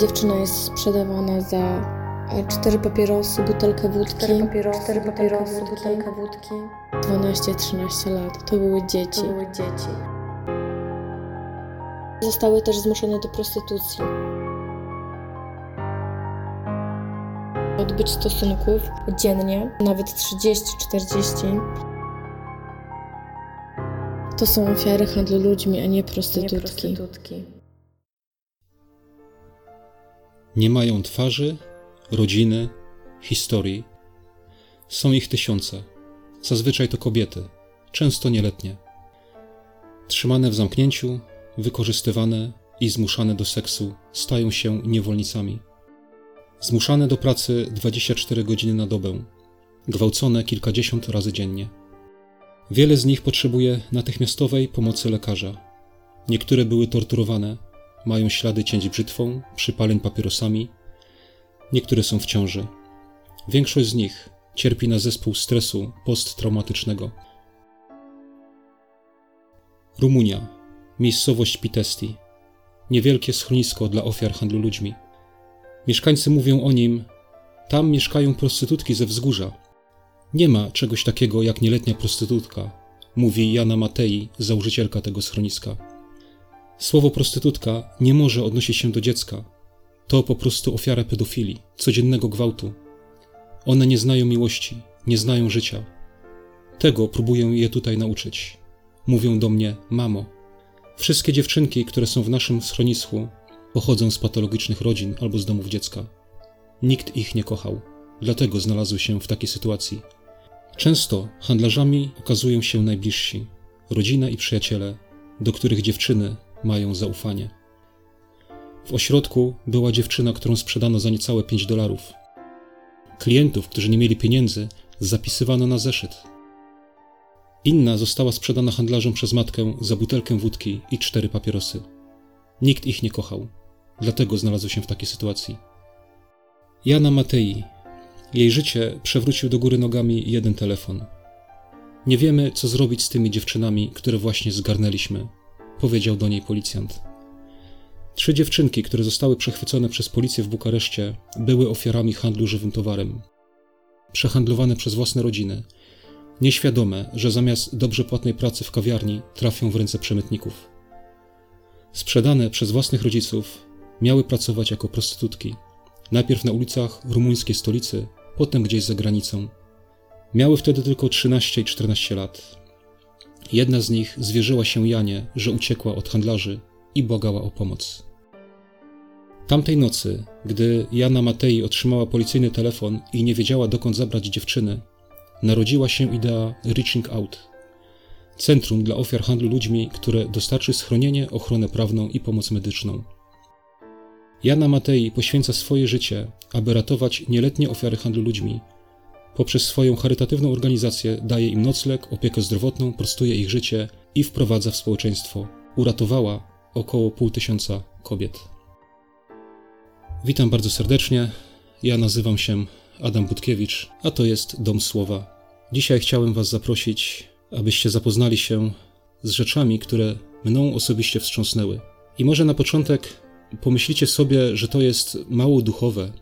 Dziewczyna jest sprzedawana za e, cztery papierosy, butelkę wódki. Cztery papierosy, cztery papierosy, butelkę wódki. 12-13 lat. To były dzieci. To były dzieci. Zostały też zmuszone do prostytucji. Odbyć stosunków dziennie, nawet 30-40. To są ofiary handlu ludźmi, a nie Nie prostytutki. Nie mają twarzy, rodziny, historii. Są ich tysiące. Zazwyczaj to kobiety, często nieletnie. Trzymane w zamknięciu, wykorzystywane i zmuszane do seksu stają się niewolnicami. Zmuszane do pracy 24 godziny na dobę, gwałcone kilkadziesiąt razy dziennie. Wiele z nich potrzebuje natychmiastowej pomocy lekarza. Niektóre były torturowane, mają ślady cięć brzytwą, przypaleń papierosami. Niektóre są w ciąży. Większość z nich cierpi na zespół stresu posttraumatycznego. Rumunia, miejscowość Pitesti. Niewielkie schronisko dla ofiar handlu ludźmi. Mieszkańcy mówią o nim: Tam mieszkają prostytutki ze wzgórza. Nie ma czegoś takiego jak nieletnia prostytutka, mówi Jana Matei, założycielka tego schroniska. Słowo prostytutka nie może odnosić się do dziecka. To po prostu ofiara pedofilii, codziennego gwałtu. One nie znają miłości, nie znają życia. Tego próbuję je tutaj nauczyć. Mówią do mnie: Mamo. Wszystkie dziewczynki, które są w naszym schronisku, pochodzą z patologicznych rodzin albo z domów dziecka. Nikt ich nie kochał, dlatego znalazły się w takiej sytuacji. Często handlarzami okazują się najbliżsi, rodzina i przyjaciele, do których dziewczyny mają zaufanie. W ośrodku była dziewczyna, którą sprzedano za niecałe 5 dolarów. Klientów, którzy nie mieli pieniędzy, zapisywano na zeszyt. Inna została sprzedana handlarzom przez matkę za butelkę wódki i cztery papierosy. Nikt ich nie kochał, dlatego znalazły się w takiej sytuacji. Jana Matei. Jej życie przewrócił do góry nogami jeden telefon. Nie wiemy, co zrobić z tymi dziewczynami, które właśnie zgarnęliśmy, powiedział do niej policjant. Trzy dziewczynki, które zostały przechwycone przez policję w Bukareszcie, były ofiarami handlu żywym towarem. Przehandlowane przez własne rodziny, nieświadome, że zamiast dobrze płatnej pracy w kawiarni trafią w ręce przemytników. Sprzedane przez własnych rodziców, miały pracować jako prostytutki. Najpierw na ulicach rumuńskiej stolicy, potem gdzieś za granicą. Miały wtedy tylko 13 i 14 lat. Jedna z nich zwierzyła się Janie, że uciekła od handlarzy i błagała o pomoc. Tamtej nocy, gdy Jana Matei otrzymała policyjny telefon i nie wiedziała dokąd zabrać dziewczyny, narodziła się idea Reaching Out centrum dla ofiar handlu ludźmi, które dostarczy schronienie, ochronę prawną i pomoc medyczną. Jana Matei poświęca swoje życie, aby ratować nieletnie ofiary handlu ludźmi. Poprzez swoją charytatywną organizację daje im nocleg, opiekę zdrowotną, prostuje ich życie i wprowadza w społeczeństwo. Uratowała około pół tysiąca kobiet. Witam bardzo serdecznie. Ja nazywam się Adam Budkiewicz, a to jest Dom Słowa. Dzisiaj chciałem Was zaprosić, abyście zapoznali się z rzeczami, które mną osobiście wstrząsnęły. I może na początek pomyślicie sobie, że to jest mało duchowe,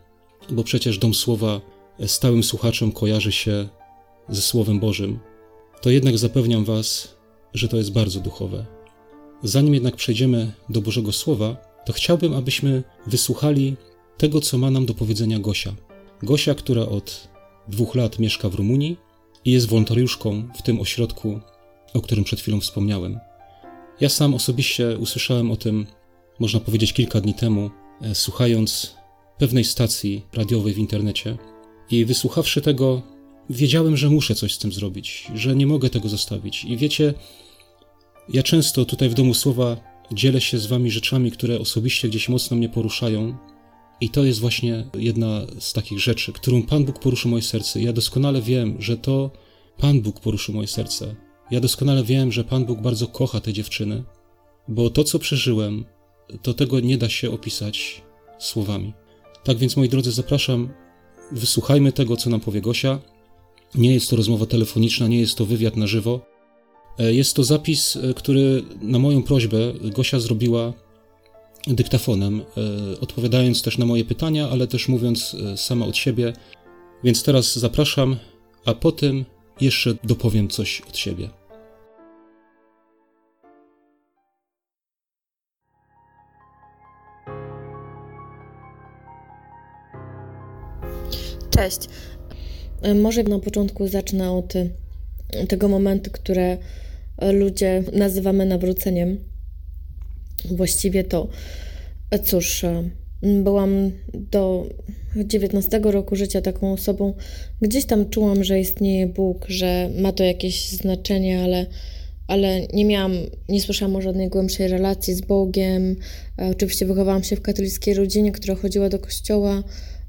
bo przecież Dom Słowa stałym słuchaczom kojarzy się ze Słowem Bożym. To jednak zapewniam Was, że to jest bardzo duchowe. Zanim jednak przejdziemy do Bożego Słowa, to chciałbym, abyśmy wysłuchali tego, co ma nam do powiedzenia Gosia. Gosia, która od dwóch lat mieszka w Rumunii i jest wolontariuszką w tym ośrodku, o którym przed chwilą wspomniałem. Ja sam osobiście usłyszałem o tym, można powiedzieć, kilka dni temu, e, słuchając pewnej stacji radiowej w internecie. I wysłuchawszy tego, wiedziałem, że muszę coś z tym zrobić, że nie mogę tego zostawić. I wiecie, ja często tutaj w Domu Słowa dzielę się z wami rzeczami, które osobiście gdzieś mocno mnie poruszają. I to jest właśnie jedna z takich rzeczy, którą Pan Bóg poruszył moje serce. Ja doskonale wiem, że to Pan Bóg poruszył moje serce. Ja doskonale wiem, że Pan Bóg bardzo kocha te dziewczyny, bo to, co przeżyłem, to tego nie da się opisać słowami. Tak więc, moi drodzy, zapraszam, wysłuchajmy tego, co nam powie Gosia. Nie jest to rozmowa telefoniczna, nie jest to wywiad na żywo. E, Jest to zapis, e, który na moją prośbę Gosia zrobiła dyktafonem, odpowiadając też na moje pytania, ale też mówiąc sama od siebie. Więc teraz zapraszam, a potem jeszcze dopowiem coś od siebie. Cześć. Może na początku zacznę od tego momentu, które ludzie nazywamy nawróceniem. Właściwie to, cóż, byłam do 19 roku życia taką osobą. Gdzieś tam czułam, że istnieje Bóg, że ma to jakieś znaczenie, ale, ale nie miałam, nie słyszałam o żadnej głębszej relacji z Bogiem. Oczywiście wychowałam się w katolickiej rodzinie, która chodziła do kościoła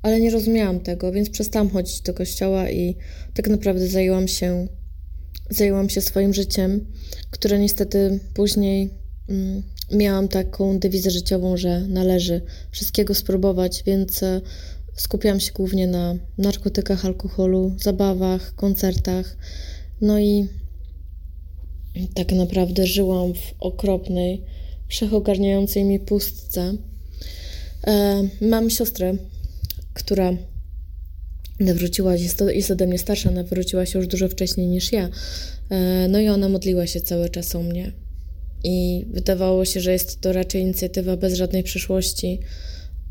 ale nie rozumiałam tego, więc przestałam chodzić do kościoła i tak naprawdę zajęłam się, zajęłam się swoim życiem, które niestety później mm, miałam taką dewizę życiową, że należy wszystkiego spróbować, więc e, skupiałam się głównie na narkotykach, alkoholu, zabawach, koncertach. No i tak naprawdę żyłam w okropnej, wszechogarniającej mi pustce. E, mam siostrę, która nawróciła się, jest ode mnie starsza, nawróciła się już dużo wcześniej niż ja. E, no i ona modliła się cały czas o mnie. I wydawało się, że jest to raczej inicjatywa bez żadnej przyszłości,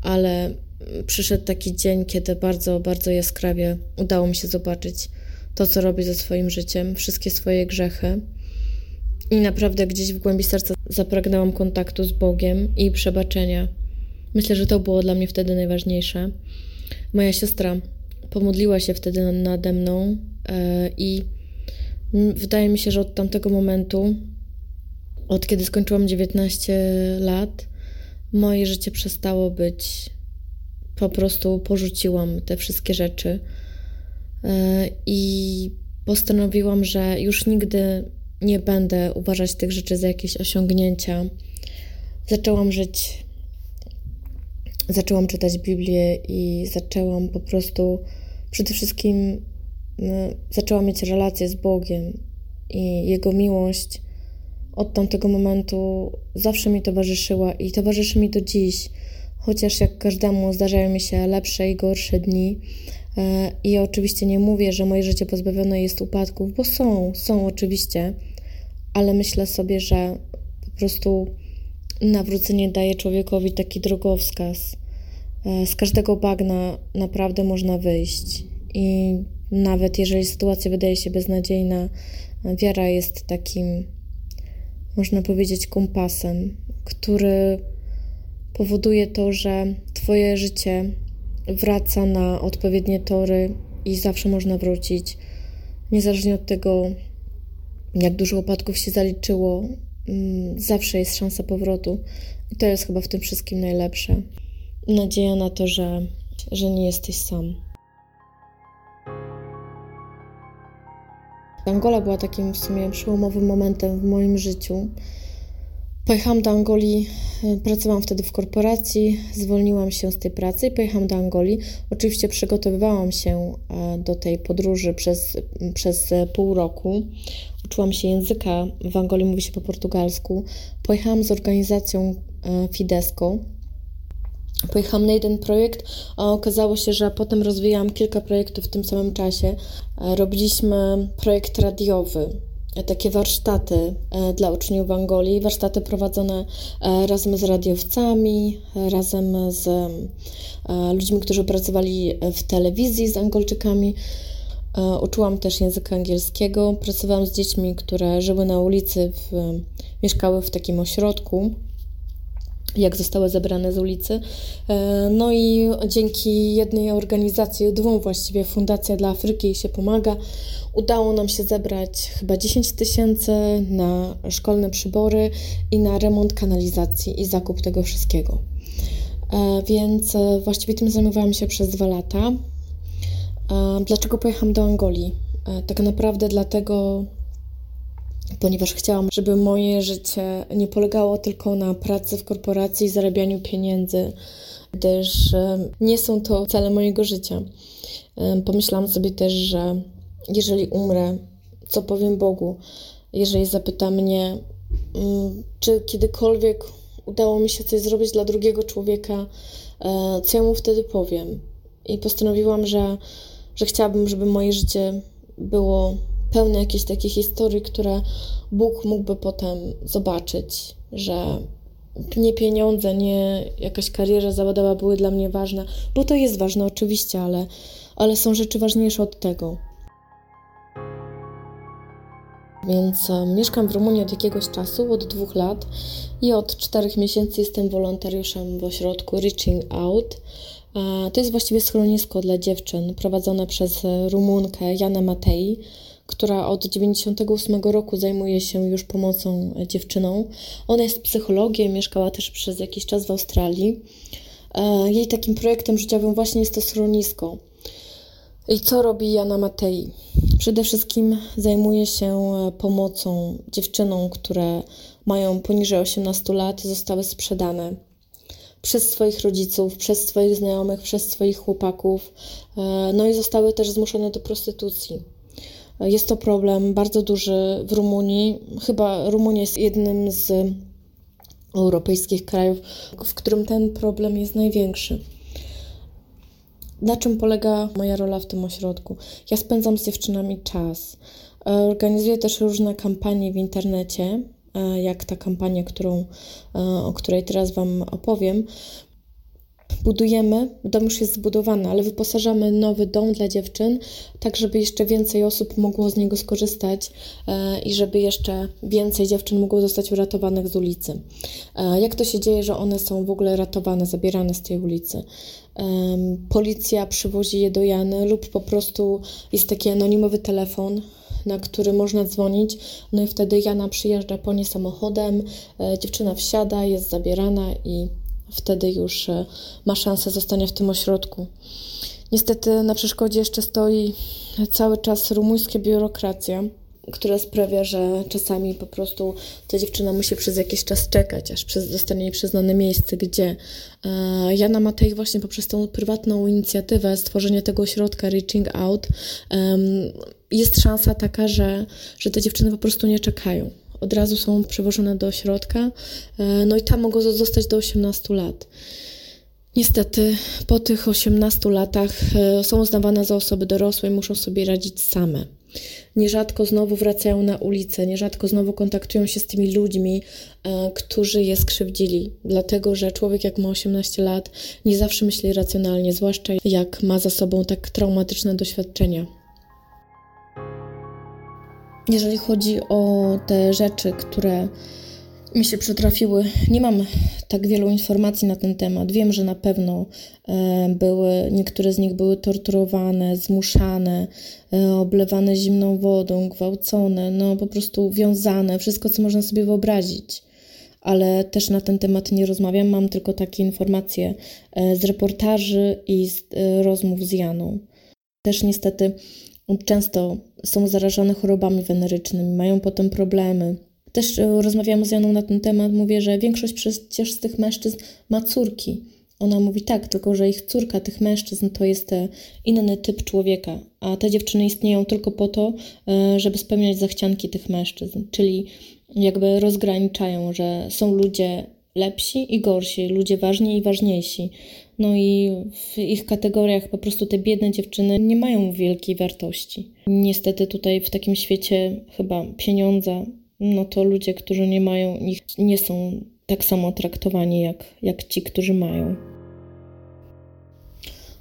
ale przyszedł taki dzień, kiedy bardzo, bardzo jaskrawie udało mi się zobaczyć to, co robi ze swoim życiem, wszystkie swoje grzechy. I naprawdę gdzieś w głębi serca zapragnęłam kontaktu z Bogiem i przebaczenia. Myślę, że to było dla mnie wtedy najważniejsze. Moja siostra pomodliła się wtedy nade mną e, i wydaje mi się, że od tamtego momentu, od kiedy skończyłam 19 lat, moje życie przestało być. Po prostu porzuciłam te wszystkie rzeczy e, i postanowiłam, że już nigdy nie będę uważać tych rzeczy za jakieś osiągnięcia. Zaczęłam żyć zaczęłam czytać Biblię i zaczęłam po prostu przede wszystkim no, zaczęłam mieć relację z Bogiem i Jego miłość od tamtego momentu zawsze mi towarzyszyła i towarzyszy mi do dziś. Chociaż jak każdemu zdarzają mi się lepsze i gorsze dni. E, I oczywiście nie mówię, że moje życie pozbawione jest upadków, bo są, są oczywiście, ale myślę sobie, że po prostu nawrócenie daje człowiekowi taki drogowskaz. E, z każdego bagna naprawdę można wyjść. I nawet jeżeli sytuacja wydaje się beznadziejna, wiara jest takim, można powiedzieć, kompasem, który powoduje to, że Twoje życie wraca na odpowiednie tory i zawsze można wrócić. Niezależnie od tego, jak dużo opadków się zaliczyło, zawsze jest szansa powrotu. I to jest chyba w tym wszystkim najlepsze. Nadzieja na to, że, że nie jesteś sam. Angola była takim w sumie przełomowym momentem w moim życiu. Pojechałam do Angolii, e, pracowałam wtedy w korporacji, zwolniłam się z tej pracy i pojechałam do Angolii. Oczywiście przygotowywałam się e, do tej podróży przez, przez pół roku. Uczyłam się języka, w Angolii mówi się po portugalsku. Pojechałam z organizacją e, Fidesco. Pojechałam na jeden projekt, a okazało się, że potem rozwijałam kilka projektów w tym samym czasie. Robiliśmy projekt radiowy takie warsztaty e, dla uczniów Angolii, warsztaty prowadzone e, razem z radiowcami, razem z e, ludźmi, którzy pracowali w telewizji z Angolczykami. Uczyłam też języka angielskiego, pracowałam z dziećmi, które żyły na ulicy, w, mieszkały w takim ośrodku jak zostały zebrane z ulicy. No i dzięki jednej organizacji, dwóm właściwie, Fundacja dla Afryki się pomaga, Udało nam się zebrać chyba 10 tysięcy na szkolne przybory i na remont kanalizacji i zakup tego wszystkiego. E, więc e, właściwie tym zajmowałam się przez dwa lata. E, dlaczego pojechałam do Angolii? Tak naprawdę dlatego, ponieważ chciałam, żeby moje życie nie polegało tylko na pracy w korporacji i zarabianiu pieniędzy, gdyż nie są to cele mojego życia. Pomyślałam sobie też, że jeżeli umrę, co powiem Bogu, jeżeli zapyta mnie, mm, czy kiedykolwiek udało mi się coś zrobić dla drugiego człowieka, e, co ja mu wtedy powiem. I postanowiłam, że, że chciałabym, żeby moje życie było pełne jakichś takich historii, które Bóg mógłby potem zobaczyć, że nie pieniądze, nie jakaś kariera zawodowa były dla mnie ważne, bo to jest ważne oczywiście, ale, ale są rzeczy ważniejsze od tego. Więc e, mieszkam w Rumunii od jakiegoś czasu, od dwóch lat i od czterech miesięcy jestem wolontariuszem w ośrodku Reaching Out. E, to jest właściwie schronisko dla dziewczyn prowadzone przez e, Rumunkę Janę Matei, która od 98 roku zajmuje się już pomocą dziewczynom. Ona jest psychologiem, mieszkała też przez jakiś czas w Australii. Jej takim projektem życiowym właśnie jest to schronisko. I co robi Jana Matei? Przede wszystkim zajmuje się e, pomocą dziewczynom, które mają poniżej 18 lat, zostały sprzedane przez swoich rodziców, przez swoich znajomych, przez swoich chłopaków, e, no i zostały też zmuszone do prostytucji. Jest to problem bardzo duży w Rumunii. Chyba Rumunia jest jednym z europejskich krajów, w którym ten problem jest największy. Na czym polega moja rola w tym ośrodku? Ja spędzam z dziewczynami czas. E, organizuję też różne kampanie w internecie, e, jak ta kampania, którą, e, o której teraz Wam opowiem, budujemy, dom już jest zbudowany, ale wyposażamy nowy dom dla dziewczyn, tak żeby jeszcze więcej osób mogło z niego skorzystać e, i żeby jeszcze więcej dziewczyn mogło zostać uratowanych z ulicy. E, jak to się dzieje, że one są w ogóle ratowane, zabierane z tej ulicy? Policja przywozi je do Jany lub po prostu jest taki anonimowy telefon, na który można dzwonić. No i wtedy Jana przyjeżdża po nie samochodem, e, dziewczyna wsiada, jest zabierana i wtedy już e, ma szansę zostania w tym ośrodku. Niestety na przeszkodzie jeszcze stoi cały czas rumuńska biurokracja, która sprawia, że czasami po prostu ta dziewczyna musi przez jakiś czas czekać, aż przez, zostanie jej przyznane miejsce, gdzie e, Jana Matej właśnie poprzez tą prywatną inicjatywę stworzenie tego ośrodka Reaching Out jest szansa taka, że, że te dziewczyny po prostu nie czekają od razu są przewożone do ośrodka, e, no i tam mogą zostać do 18 lat. Niestety po tych 18 latach e, są uznawane za osoby dorosłe i muszą sobie radzić same. Nierzadko znowu wracają na ulicę, nierzadko znowu kontaktują się z tymi ludźmi, e, którzy je skrzywdzili, dlatego że człowiek, jak ma 18 lat, nie zawsze myśli racjonalnie, zwłaszcza jak ma za sobą tak traumatyczne doświadczenia. Jeżeli chodzi o te rzeczy, które mi się przytrafiły, nie mam tak wielu informacji na ten temat. Wiem, że na pewno e, były, niektóre z nich były torturowane, zmuszane, e, oblewane zimną wodą, gwałcone, no po prostu wiązane, wszystko co można sobie wyobrazić. Ale też na ten temat nie rozmawiam, mam tylko takie informacje e, z reportaży i z rozmów z Janą. Też niestety często są zarażone chorobami wenerycznymi, mają potem problemy. Też e, rozmawiałam z Janą na ten temat, mówię, że większość przecież z tych mężczyzn ma córki. Ona mówi tak, tylko że ich córka tych mężczyzn to jest e, inny typ człowieka, a te dziewczyny istnieją tylko po to, e, żeby spełniać zachcianki tych mężczyzn, czyli jakby rozgraniczają, że są ludzie lepsi i gorsi, ludzie ważni i ważniejsi. No i w ich kategoriach po prostu te biedne dziewczyny nie mają wielkiej wartości. Niestety tutaj w takim świecie chyba pieniądza, no to ludzie, którzy nie mają ich, nie są tak samo traktowani jak, jak ci, którzy mają.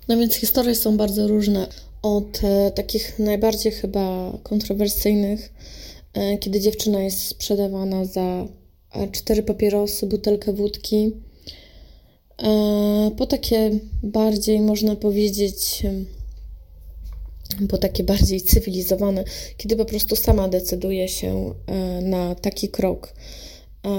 No więc historie są bardzo różne. Od e, takich najbardziej chyba kontrowersyjnych, e, kiedy dziewczyna jest sprzedawana za e, cztery papierosy, butelkę wódki, po takie bardziej, można powiedzieć, po takie bardziej cywilizowane, kiedy po prostu sama decyduje się e, na taki krok.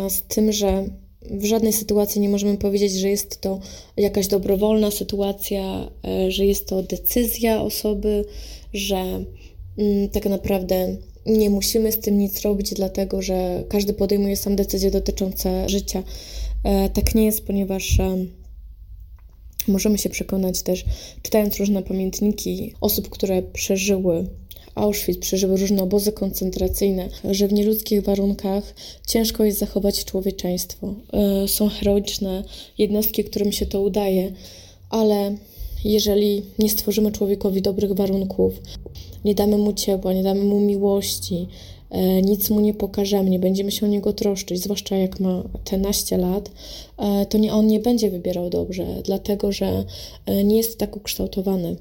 Z tym, że w żadnej sytuacji nie możemy powiedzieć, że jest to jakaś dobrowolna sytuacja, e, że jest to decyzja osoby, że mm, tak naprawdę nie musimy z tym nic robić, dlatego że każdy podejmuje sam decyzje dotyczące życia. E, tak nie jest, ponieważ e, możemy się przekonać też, czytając różne pamiętniki osób, które przeżyły Auschwitz, przeżyły różne obozy koncentracyjne, że w nieludzkich warunkach ciężko jest zachować człowieczeństwo. E, są heroiczne jednostki, którym się to udaje, ale jeżeli nie stworzymy człowiekowi dobrych warunków, nie damy mu ciepła, nie damy mu miłości, nic mu nie pokażemy, nie będziemy się o niego troszczyć, zwłaszcza jak ma te naście lat, e, to nie, on nie będzie wybierał dobrze, dlatego że nie jest tak ukształtowany.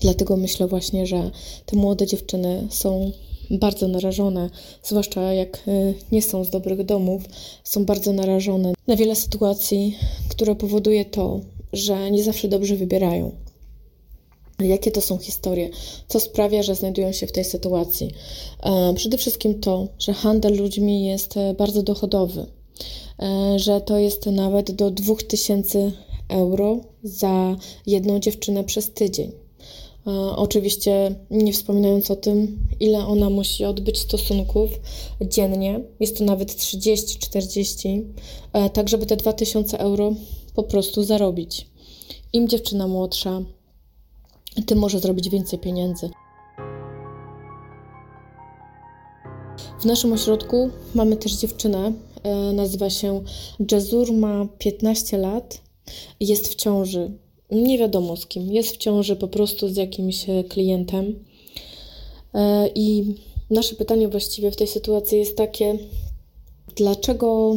Dlatego myślę właśnie, że te młode dziewczyny są bardzo narażone, zwłaszcza jak nie są z dobrych domów, są bardzo narażone na wiele sytuacji, które powoduje to, że nie zawsze dobrze wybierają. Jakie to są historie? Co sprawia, że znajdują się w tej sytuacji? E, przede wszystkim to, że handel ludźmi jest e, bardzo dochodowy, e, że to jest nawet do 2000 euro za jedną dziewczynę przez tydzień. Oczywiście nie wspominając o tym, ile ona musi odbyć stosunków dziennie, jest to nawet 30-40, e, tak żeby te 2000 euro po prostu zarobić. Im dziewczyna młodsza, tym może zrobić więcej pieniędzy. W naszym ośrodku mamy też dziewczynę, e, nazywa się Jazur, ma 15 lat, jest w ciąży nie wiadomo z kim, jest w ciąży po prostu z jakimś e, klientem. E, I nasze pytanie właściwie w tej sytuacji jest takie, dlaczego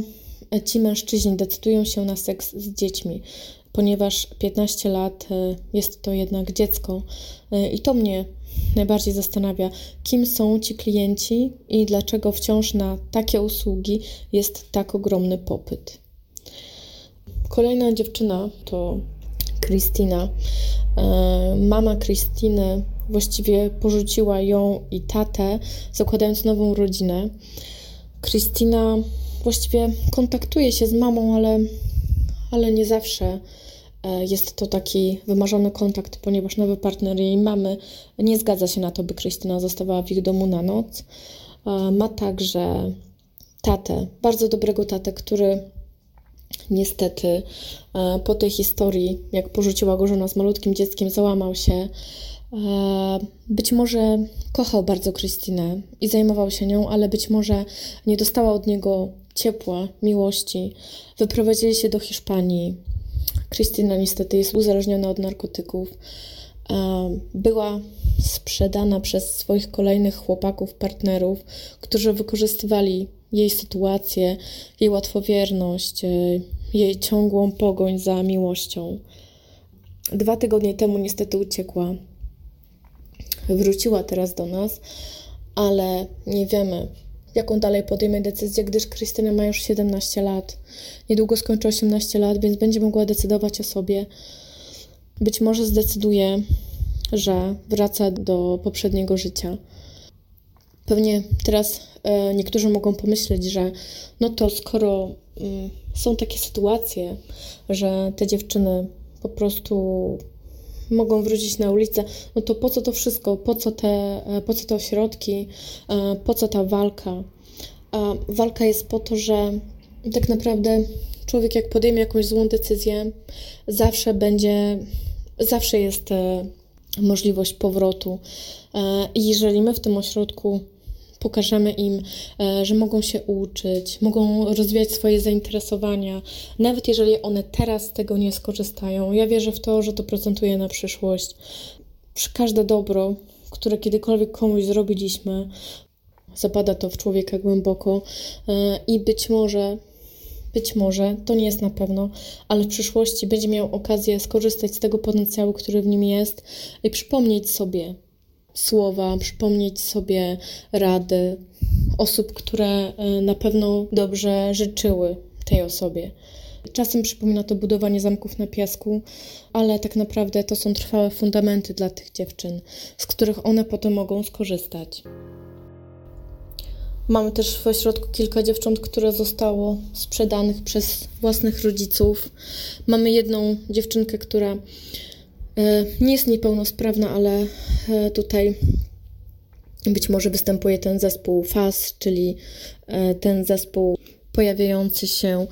ci mężczyźni decydują się na seks z dziećmi? Ponieważ 15 lat e, jest to jednak dziecko, i to mnie najbardziej zastanawia, kim są ci klienci i dlaczego wciąż na takie usługi jest tak ogromny popyt. Kolejna dziewczyna to Kristina. E, mama Kristiny właściwie porzuciła ją i tatę, zakładając nową rodzinę. Kristina właściwie kontaktuje się z mamą, ale, ale nie zawsze e, jest to taki wymarzony kontakt, ponieważ nowy partner jej mamy nie zgadza się na to, by Krystyna zostawała w ich domu na noc. E, ma także tatę, bardzo dobrego tatę, który niestety e, po tej historii, jak porzuciła go żona z malutkim dzieckiem, załamał się. E, być może kochał bardzo Krystynę i zajmował się nią, ale być może nie dostała od niego ciepła, miłości. Wyprowadzili się do Hiszpanii. Krystyna niestety jest uzależniona od narkotyków. Była sprzedana przez swoich kolejnych chłopaków, partnerów, którzy wykorzystywali jej sytuację, jej łatwowierność, e, jej ciągłą pogoń za miłością. Dwa tygodnie temu niestety uciekła. Wróciła teraz do nas, ale nie wiemy, jaką dalej podejmie decyzję, gdyż Krystyna ma już 17 lat. Niedługo skończy 18 lat, więc będzie mogła decydować o sobie. Być może zdecyduje, że wraca do poprzedniego życia. Pewnie teraz e, niektórzy mogą pomyśleć, że no to skoro mm, są takie sytuacje, że te dziewczyny po prostu mogą wrócić na ulicę, no to po co to wszystko, po co te, e, po co te ośrodki, e, po co ta walka? A walka jest po to, że tak naprawdę człowiek jak podejmie jakąś złą decyzję, zawsze będzie, zawsze jest możliwość powrotu. I jeżeli my w tym ośrodku pokażemy im, e, że mogą się uczyć, mogą rozwijać swoje zainteresowania, nawet jeżeli one teraz z tego nie skorzystają. Ja wierzę w to, że to procentuje na przyszłość. Każde dobro, które kiedykolwiek komuś zrobiliśmy, zapada to w człowieka głęboko e, i być może być może, to nie jest na pewno, ale w przyszłości będzie miał okazję skorzystać z tego potencjału, który w nim jest i przypomnieć sobie, słowa, przypomnieć sobie rady osób, które e, na pewno dobrze życzyły tej osobie. Czasem przypomina to budowanie zamków na piasku, ale tak naprawdę to są trwałe fundamenty dla tych dziewczyn, z których one potem mogą skorzystać. Mamy też w ośrodku kilka dziewcząt, które zostało sprzedanych przez własnych rodziców. Mamy jedną dziewczynkę, która nie jest niepełnosprawna, ale e, tutaj być może występuje ten zespół FAS, czyli e, ten zespół pojawiający się,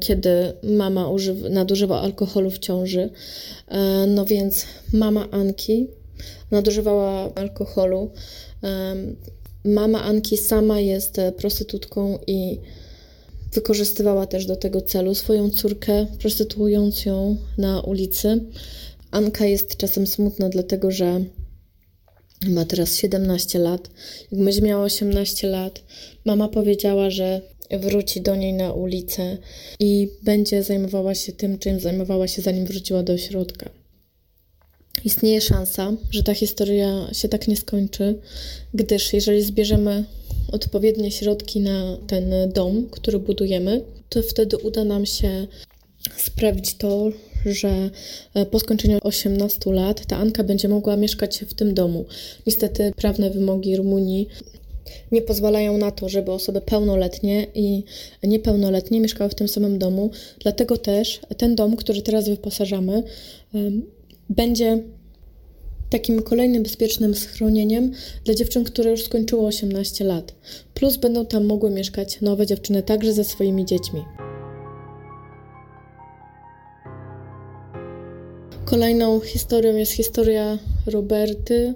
kiedy mama używa, nadużywa alkoholu w ciąży. No więc mama Anki nadużywała alkoholu. Mama Anki sama jest prostytutką i wykorzystywała też do tego celu swoją córkę, prostytuując ją na ulicy. Anka jest czasem smutna, dlatego że ma teraz 17 lat. Jak będzie miała 18 lat, mama powiedziała, że wróci do niej na ulicę i będzie zajmowała się tym, czym zajmowała się zanim wróciła do ośrodka. Istnieje szansa, że ta historia się tak nie skończy, gdyż jeżeli zbierzemy odpowiednie środki na ten dom, który budujemy, to wtedy uda nam się sprawić to, że e, po skończeniu 18 lat ta Anka będzie mogła mieszkać w tym domu. Niestety prawne wymogi Rumunii nie pozwalają na to, żeby osoby pełnoletnie i niepełnoletnie mieszkały w tym samym domu. Dlatego też ten dom, który teraz wyposażamy, będzie takim kolejnym bezpiecznym schronieniem dla dziewczyn, które już skończyły 18 lat. Plus będą tam mogły mieszkać nowe dziewczyny także ze swoimi dziećmi. Kolejną historią jest historia Roberty,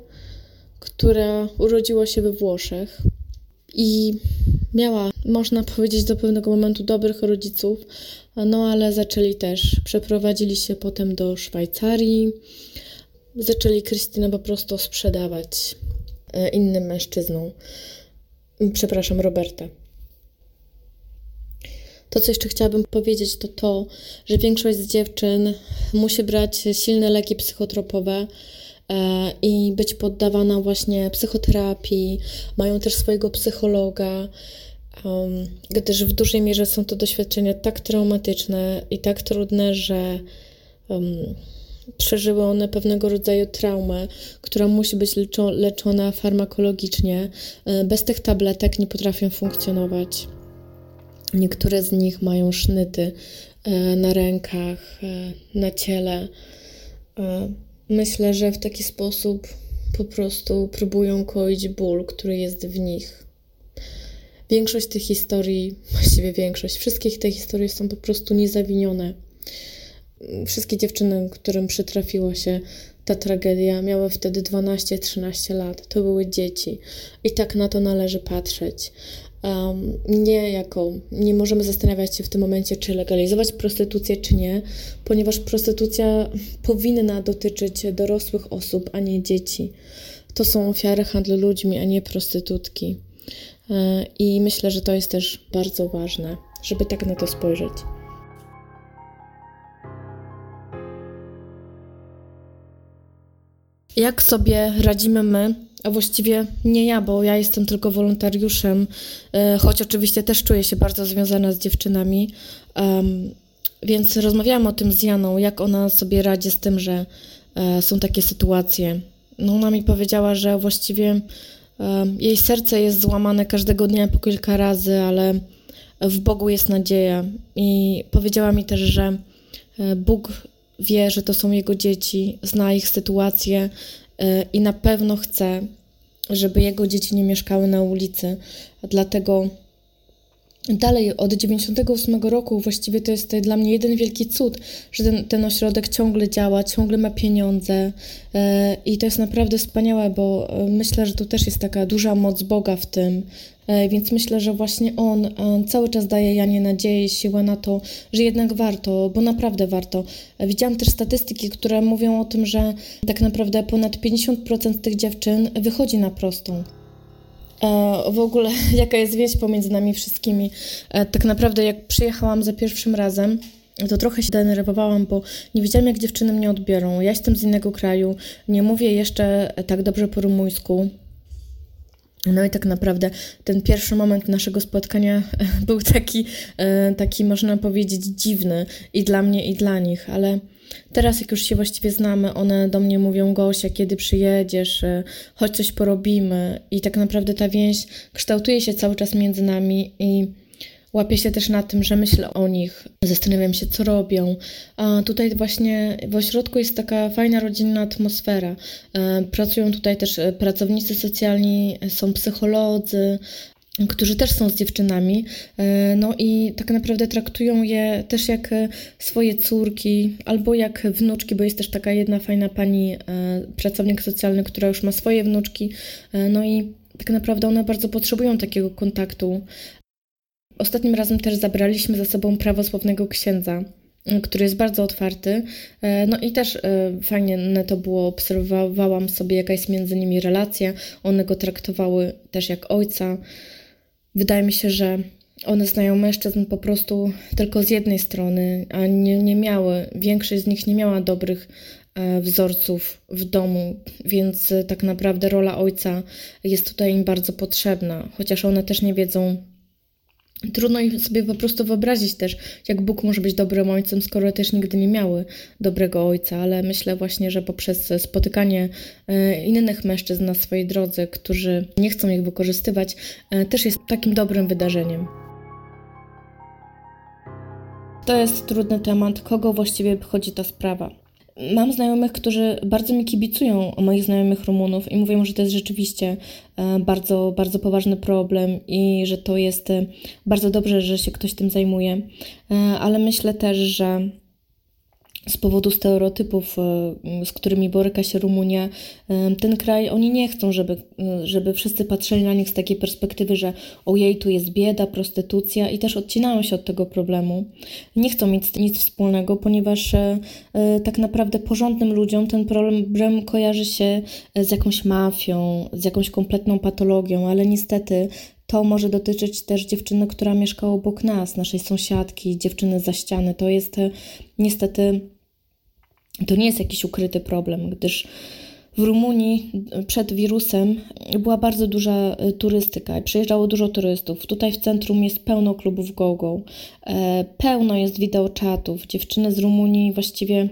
która urodziła się we Włoszech i miała, można powiedzieć, do pewnego momentu dobrych rodziców, no ale zaczęli też, przeprowadzili się potem do Szwajcarii, zaczęli Krystynę po prostu sprzedawać e, innym mężczyznom. Przepraszam, Roberta. To, co jeszcze chciałabym powiedzieć, to to, że większość z dziewczyn musi brać silne leki psychotropowe e, i być poddawana właśnie psychoterapii. Mają też swojego psychologa, gdyż w dużej mierze są to doświadczenia tak traumatyczne i tak trudne, że przeżyły one pewnego rodzaju traumę, która musi być leczona farmakologicznie. E, bez tych tabletek nie potrafią funkcjonować. Niektóre z nich mają sznyty e, na rękach, e, na ciele. Myślę, że w taki sposób po prostu próbują koić ból, który jest w nich. Większość tych historii, właściwie większość, wszystkich tych historii są po prostu niezawinione wszystkie dziewczyny, którym przytrafiła się ta tragedia, miały wtedy 12-13 lat. To były dzieci. I tak na to należy patrzeć. Um, nie jako, nie możemy zastanawiać się w tym momencie, czy legalizować prostytucję, czy nie, ponieważ prostytucja powinna dotyczyć dorosłych osób, a nie dzieci. To są ofiary handlu ludźmi, a nie prostytutki. E, I myślę, że to jest też bardzo ważne, żeby tak na to spojrzeć. Jak sobie radzimy my, a właściwie nie ja, bo ja jestem tylko wolontariuszem, e, choć oczywiście też czuję się bardzo związana z dziewczynami. Więc rozmawiałam o tym z Janą, jak ona sobie radzi z tym, że e, są takie sytuacje. No ona mi powiedziała, że właściwie jej serce jest złamane każdego dnia po kilka razy, ale w Bogu jest nadzieja. I powiedziała mi też, że e, Bóg wie, że to są jego dzieci, zna ich sytuację i na pewno chce, żeby jego dzieci nie mieszkały na ulicy. Dlatego Dalej, od 98 roku właściwie to jest dla mnie jeden wielki cud, że ten, ten ośrodek ciągle działa, ciągle ma pieniądze yy, i to jest naprawdę wspaniałe, bo yy, myślę, że tu też jest taka duża moc Boga w tym, więc myślę, że właśnie On cały czas daje Janie nadzieję i siłę na to, że jednak warto, bo naprawdę warto. Widziałam też statystyki, które mówią o tym, że tak naprawdę ponad 50% tych dziewczyn wychodzi na prostą. E, w ogóle jaka jest więź pomiędzy nami wszystkimi. E, tak naprawdę jak przyjechałam za pierwszym razem, to trochę się denerwowałam, bo nie wiedziałam, jak dziewczyny mnie odbiorą. Ja jestem z innego kraju, nie mówię jeszcze tak dobrze po rumuńsku. No i tak naprawdę ten pierwszy moment naszego spotkania był taki, e, taki można powiedzieć, dziwny i dla mnie, i dla nich, ale Teraz, jak już się właściwie znamy, one do mnie mówią: Gosia, kiedy przyjedziesz, e, chodź coś porobimy. I tak naprawdę ta więź kształtuje się cały czas między nami i łapię się też na tym, że myślę o nich, zastanawiam się, co robią. A tutaj właśnie w ośrodku jest taka fajna rodzinna atmosfera. E, pracują tutaj też e, pracownicy socjalni, są psycholodzy, którzy też są z dziewczynami, e, no i tak naprawdę traktują je też jak e, swoje córki albo jak wnuczki, bo jest też taka jedna fajna pani, e, pracownik socjalny, która już ma swoje wnuczki, no i tak naprawdę one bardzo potrzebują takiego kontaktu. Ostatnim razem też zabraliśmy za sobą prawosławnego księdza, który jest bardzo otwarty. No i też fajnie to było, obserwowałam sobie, jaka jest między nimi relacja. One go traktowały też jak ojca. Wydaje mi się, że one znają mężczyzn po prostu tylko z jednej strony, a nie, nie miały, większość z nich nie miała dobrych e, wzorców w domu, więc e, tak naprawdę rola ojca jest tutaj im bardzo potrzebna, chociaż one też nie wiedzą, Trudno sobie po prostu wyobrazić też, jak Bóg może być dobrym ojcem, skoro też nigdy nie miały dobrego ojca, ale myślę właśnie, że poprzez spotykanie e, innych mężczyzn na swojej drodze, którzy nie chcą ich wykorzystywać, e, też jest takim dobrym wydarzeniem. To jest trudny temat, kogo właściwie obchodzi ta sprawa. Mam znajomych, którzy bardzo mi kibicują, moich znajomych Rumunów i mówią, że to jest rzeczywiście e, bardzo, bardzo poważny problem i że to jest e, bardzo dobrze, że się ktoś tym zajmuje. E, ale myślę też, że z powodu stereotypów, e, z którymi boryka się Rumunia, e, ten kraj, oni nie chcą, żeby, e, żeby wszyscy patrzyli na nich z takiej perspektywy, że ojej, tu jest bieda, prostytucja i też odcinają się od tego problemu. Nie chcą mieć nic wspólnego, ponieważ tak naprawdę porządnym ludziom ten problem kojarzy się z jakąś mafią, z jakąś kompletną patologią, ale niestety to może dotyczyć też dziewczyny, która mieszka obok nas, naszej sąsiadki, dziewczyny za ściany. To jest niestety to nie jest jakiś ukryty problem, gdyż w Rumunii przed wirusem była bardzo duża e, turystyka i przyjeżdżało dużo turystów. Tutaj w centrum jest pełno klubów go-go, e, pełno jest wideoczatów. Dziewczyny z Rumunii właściwie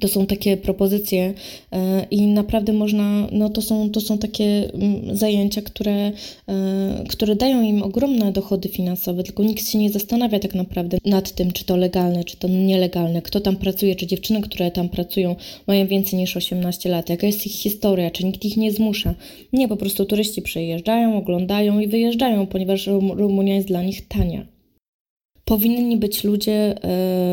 to są takie propozycje e, i naprawdę można, no to są, to są takie mm, zajęcia, które, e, które dają im ogromne dochody finansowe, tylko nikt się nie zastanawia tak naprawdę nad tym, czy to legalne, czy to nielegalne, kto tam pracuje, czy dziewczyny, które tam pracują, mają więcej niż 18 lat, jaka jest ich historia, czy nikt ich nie zmusza. Nie, po prostu turyści przyjeżdżają, oglądają i wyjeżdżają, ponieważ Rumunia jest dla nich tania. Powinni być ludzie,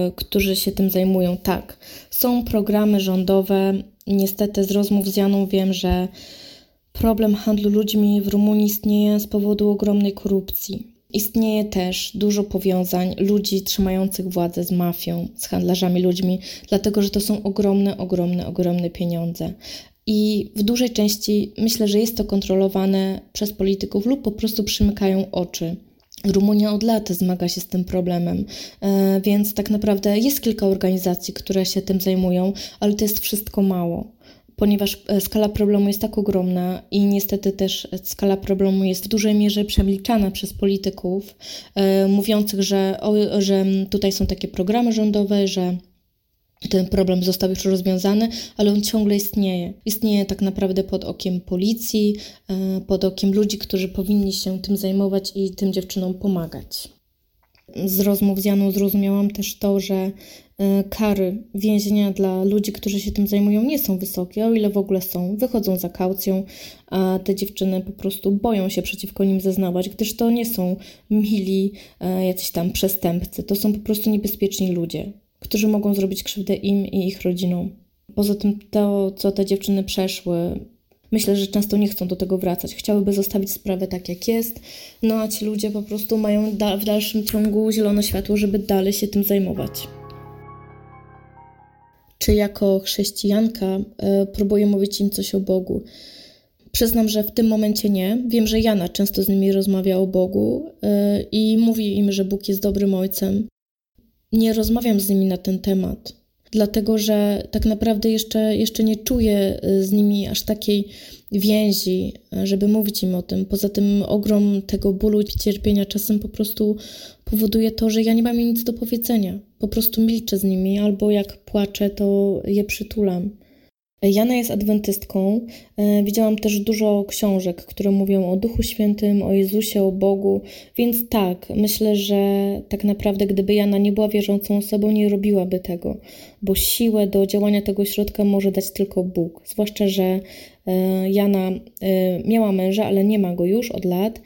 y, którzy się tym zajmują. Tak, są programy rządowe. Niestety z rozmów z Janą wiem, że problem handlu ludźmi w Rumunii istnieje z powodu ogromnej korupcji. Istnieje też dużo powiązań ludzi trzymających władzę z mafią, z handlarzami ludźmi, dlatego że to są ogromne, ogromne, ogromne pieniądze. I w dużej części myślę, że jest to kontrolowane przez polityków lub po prostu przymykają oczy. Rumunia od lat zmaga się z tym problemem, e, więc tak naprawdę jest kilka organizacji, które się tym zajmują, ale to jest wszystko mało ponieważ e, skala problemu jest tak ogromna i niestety też skala problemu jest w dużej mierze przemilczana przez polityków, e, mówiących, że, że tutaj są takie programy rządowe, że ten problem został już rozwiązany, ale on ciągle istnieje. Istnieje tak naprawdę pod okiem policji, e, pod okiem ludzi, którzy powinni się tym zajmować i tym dziewczynom pomagać. Z rozmów z Janą zrozumiałam też to, że e, kary więzienia dla ludzi, którzy się tym zajmują, nie są wysokie, o ile w ogóle są. Wychodzą za kaucją, a te dziewczyny po prostu boją się przeciwko nim zeznawać, gdyż to nie są mili e, jacyś tam przestępcy, to są po prostu niebezpieczni ludzie którzy mogą zrobić krzywdę im i ich rodzinom. Poza tym to, co te dziewczyny przeszły, myślę, że często nie chcą do tego wracać. Chciałyby zostawić sprawę tak, jak jest, no a ci ludzie po prostu mają da w dalszym ciągu zielone światło, żeby dalej się tym zajmować. Czy jako chrześcijanka y, próbuję mówić im coś o Bogu? Przyznam, że w tym momencie nie. Wiem, że Jana często z nimi rozmawia o Bogu y, i mówi im, że Bóg jest dobrym ojcem, nie rozmawiam z nimi na ten temat, dlatego że tak naprawdę jeszcze, jeszcze nie czuję y, z nimi aż takiej więzi, żeby mówić im o tym. Poza tym ogrom tego bólu i cierpienia czasem po prostu powoduje to, że ja nie mam nic do powiedzenia. Po prostu milczę z nimi, albo jak płaczę, to je przytulam. Jana jest adwentystką. E, widziałam też dużo książek, które mówią o Duchu Świętym, o Jezusie, o Bogu, więc tak, myślę, że tak naprawdę gdyby Jana nie była wierzącą osobą, nie robiłaby tego, bo siłę do działania tego środka może dać tylko Bóg. Zwłaszcza, że e, Jana e, miała męża, ale nie ma go już od lat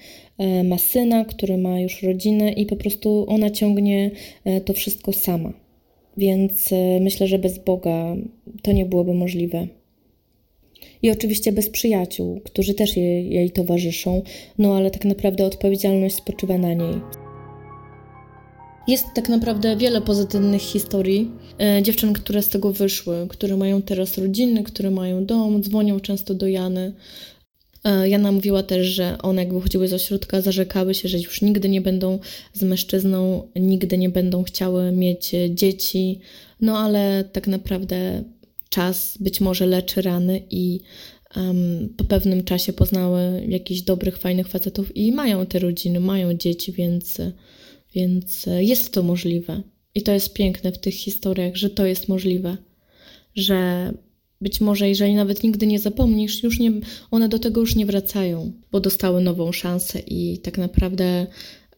ma syna, który ma już rodzinę i po prostu ona ciągnie to wszystko sama. Więc myślę, że bez Boga to nie byłoby możliwe. I oczywiście bez przyjaciół, którzy też jej, jej towarzyszą, no ale tak naprawdę odpowiedzialność spoczywa na niej. Jest tak naprawdę wiele pozytywnych historii e, dziewczyn, które z tego wyszły, które mają teraz rodziny, które mają dom, dzwonią często do Jany. E, Jana mówiła też, że one jak wychodziły z ośrodka, zarzekały się, że już nigdy nie będą z mężczyzną, nigdy nie będą chciały mieć dzieci, no ale tak naprawdę czas być może leczy rany i um, po pewnym czasie poznały jakichś dobrych, fajnych facetów i mają te rodziny, mają dzieci, więc, więc jest to możliwe. I to jest piękne w tych historiach, że to jest możliwe, że być może, jeżeli nawet nigdy nie zapomnisz, już nie, one do tego już nie wracają, bo dostały nową szansę i tak naprawdę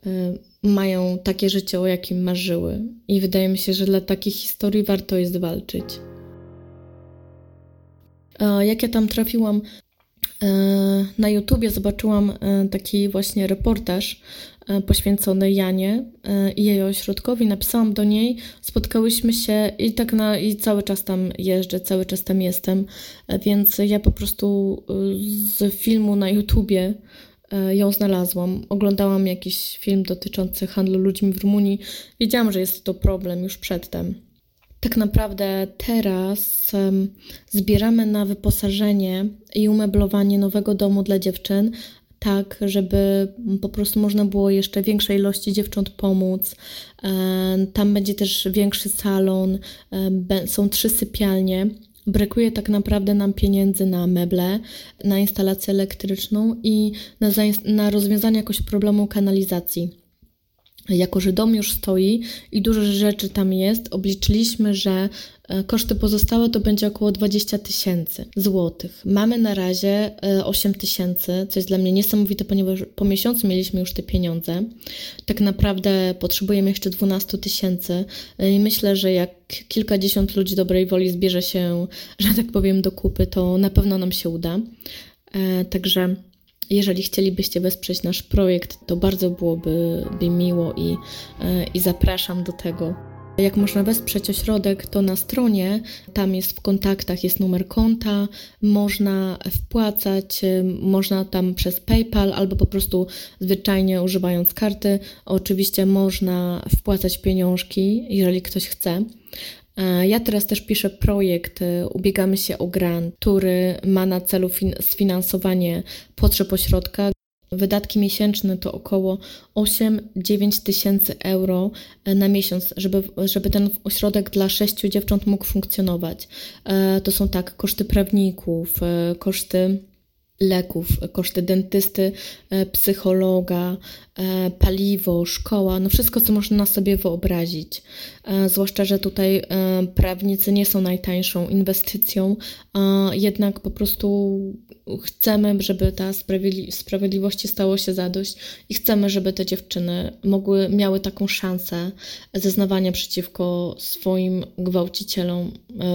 y, mają takie życie, o jakim marzyły. I wydaje mi się, że dla takich historii warto jest walczyć. Jak ja tam trafiłam e, na YouTubie, zobaczyłam e, taki właśnie reportaż e, poświęcony Janie i jej ośrodkowi. Napisałam do niej, spotkałyśmy się i tak na, i cały czas tam jeżdżę, cały czas tam jestem, więc ja po prostu z filmu na YouTubie ją znalazłam. Oglądałam jakiś film dotyczący handlu ludźmi w Rumunii. Wiedziałam, że jest to problem już przedtem tak naprawdę teraz zbieramy na wyposażenie i umeblowanie nowego domu dla dziewczyn, tak, żeby po prostu można było jeszcze większej ilości dziewcząt pomóc. Tam będzie też większy salon, są trzy sypialnie. Brakuje tak naprawdę nam pieniędzy na meble, na instalację elektryczną i na, na rozwiązanie jakoś problemu kanalizacji jako że dom już stoi i dużo rzeczy tam jest, obliczyliśmy, że e, koszty pozostałe to będzie około 20 tysięcy złotych. Mamy na razie 8 e, tysięcy, co jest dla mnie niesamowite, ponieważ po miesiącu mieliśmy już te pieniądze. Tak naprawdę potrzebujemy jeszcze 12 tysięcy e, i myślę, że jak kilkadziesiąt ludzi dobrej woli zbierze się, że tak powiem, do kupy, to na pewno nam się uda. Także jeżeli chcielibyście wesprzeć nasz projekt, to bardzo byłoby mi miło i, e, i zapraszam do tego. Jak można wesprzeć ośrodek, to na stronie, tam jest w kontaktach, jest numer konta, można wpłacać, e, można tam przez PayPal albo po prostu zwyczajnie używając karty. Oczywiście można wpłacać pieniążki, jeżeli ktoś chce. Ja teraz też piszę projekt, e, ubiegamy się o grant, który ma na celu sfinansowanie potrzeb ośrodka. Wydatki miesięczne to około 8-9 tysięcy euro e, na miesiąc, żeby, żeby ten ośrodek dla sześciu dziewcząt mógł funkcjonować. To są tak koszty prawników, koszty leków, koszty dentysty, e, psychologa, e, paliwo, szkoła, no wszystko, co można sobie wyobrazić. E, zwłaszcza, że tutaj prawnicy nie są najtańszą inwestycją, a jednak po prostu chcemy, żeby ta sprawiedli sprawiedliwości stało się zadość i chcemy, żeby te dziewczyny mogły, miały taką szansę zeznawania przeciwko swoim gwałcicielom,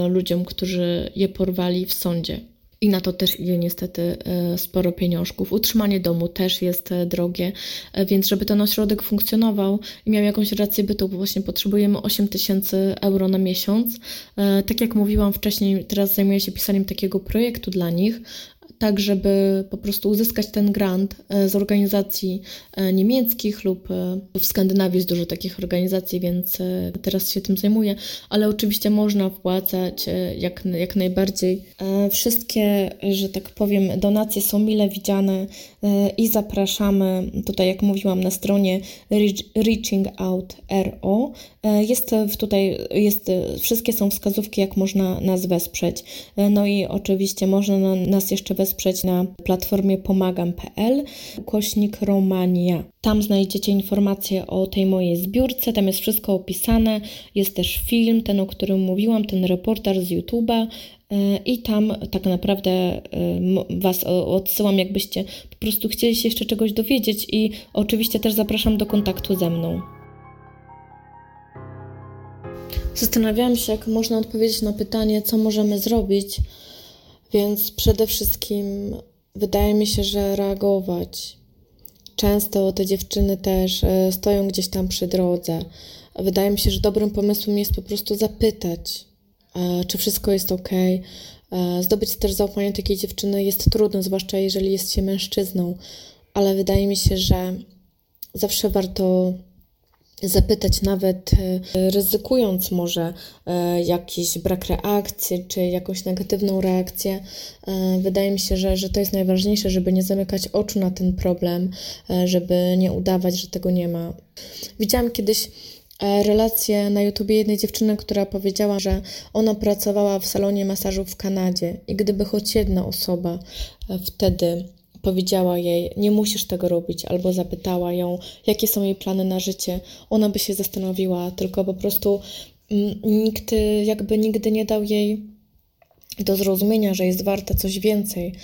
ludziom, którzy je porwali w sądzie. I na to też idzie niestety e, sporo pieniążków. Utrzymanie domu też jest e, drogie, e, więc żeby ten ośrodek funkcjonował i miał jakąś rację bytu, bo właśnie potrzebujemy 8 tysięcy euro na miesiąc. Tak jak mówiłam wcześniej, teraz zajmuję się pisaniem takiego projektu dla nich, tak żeby po prostu uzyskać ten grant e, z organizacji e, niemieckich lub e, w Skandynawii jest dużo takich organizacji, więc teraz się tym zajmuję, ale oczywiście można wpłacać jak, jak najbardziej. Wszystkie, że tak powiem, donacje są mile widziane i zapraszamy tutaj, jak mówiłam, na stronie Reaching Out RO. Jest tutaj, jest, wszystkie są wskazówki, jak można nas wesprzeć. No i oczywiście można nas jeszcze wesprzeć na platformie pomagam.pl kośnik Romania. Tam znajdziecie informacje o tej mojej zbiórce, tam jest wszystko opisane, jest też film, ten o którym mówiłam, ten reportaż z YouTube'a e, i tam tak naprawdę e, Was odsyłam, jakbyście po prostu chcieli się jeszcze czegoś dowiedzieć i oczywiście też zapraszam do kontaktu ze mną. Zastanawiałam się, jak można odpowiedzieć na pytanie, co możemy zrobić, więc przede wszystkim wydaje mi się, że reagować. Często te dziewczyny też e, stoją gdzieś tam przy drodze. Wydaje mi się, że dobrym pomysłem jest po prostu zapytać, e, czy wszystko jest ok. Zdobyć też zaufanie takiej dziewczyny jest trudno, zwłaszcza jeżeli jest się mężczyzną, ale wydaje mi się, że zawsze warto zapytać, nawet e, ryzykując może e, jakiś brak reakcji czy jakąś negatywną reakcję. E, wydaje mi się, że, że to jest najważniejsze, żeby nie zamykać oczu na ten problem, żeby nie udawać, że tego nie ma. Widziałam kiedyś relację na YouTubie jednej dziewczyny, która powiedziała, że ona pracowała w salonie masażu w Kanadzie i gdyby choć jedna osoba wtedy powiedziała jej, nie musisz tego robić, albo zapytała ją, jakie są jej plany na życie, ona by się zastanowiła, tylko po prostu mm, nikt jakby nigdy nie dał jej do zrozumienia, że jest warta coś więcej.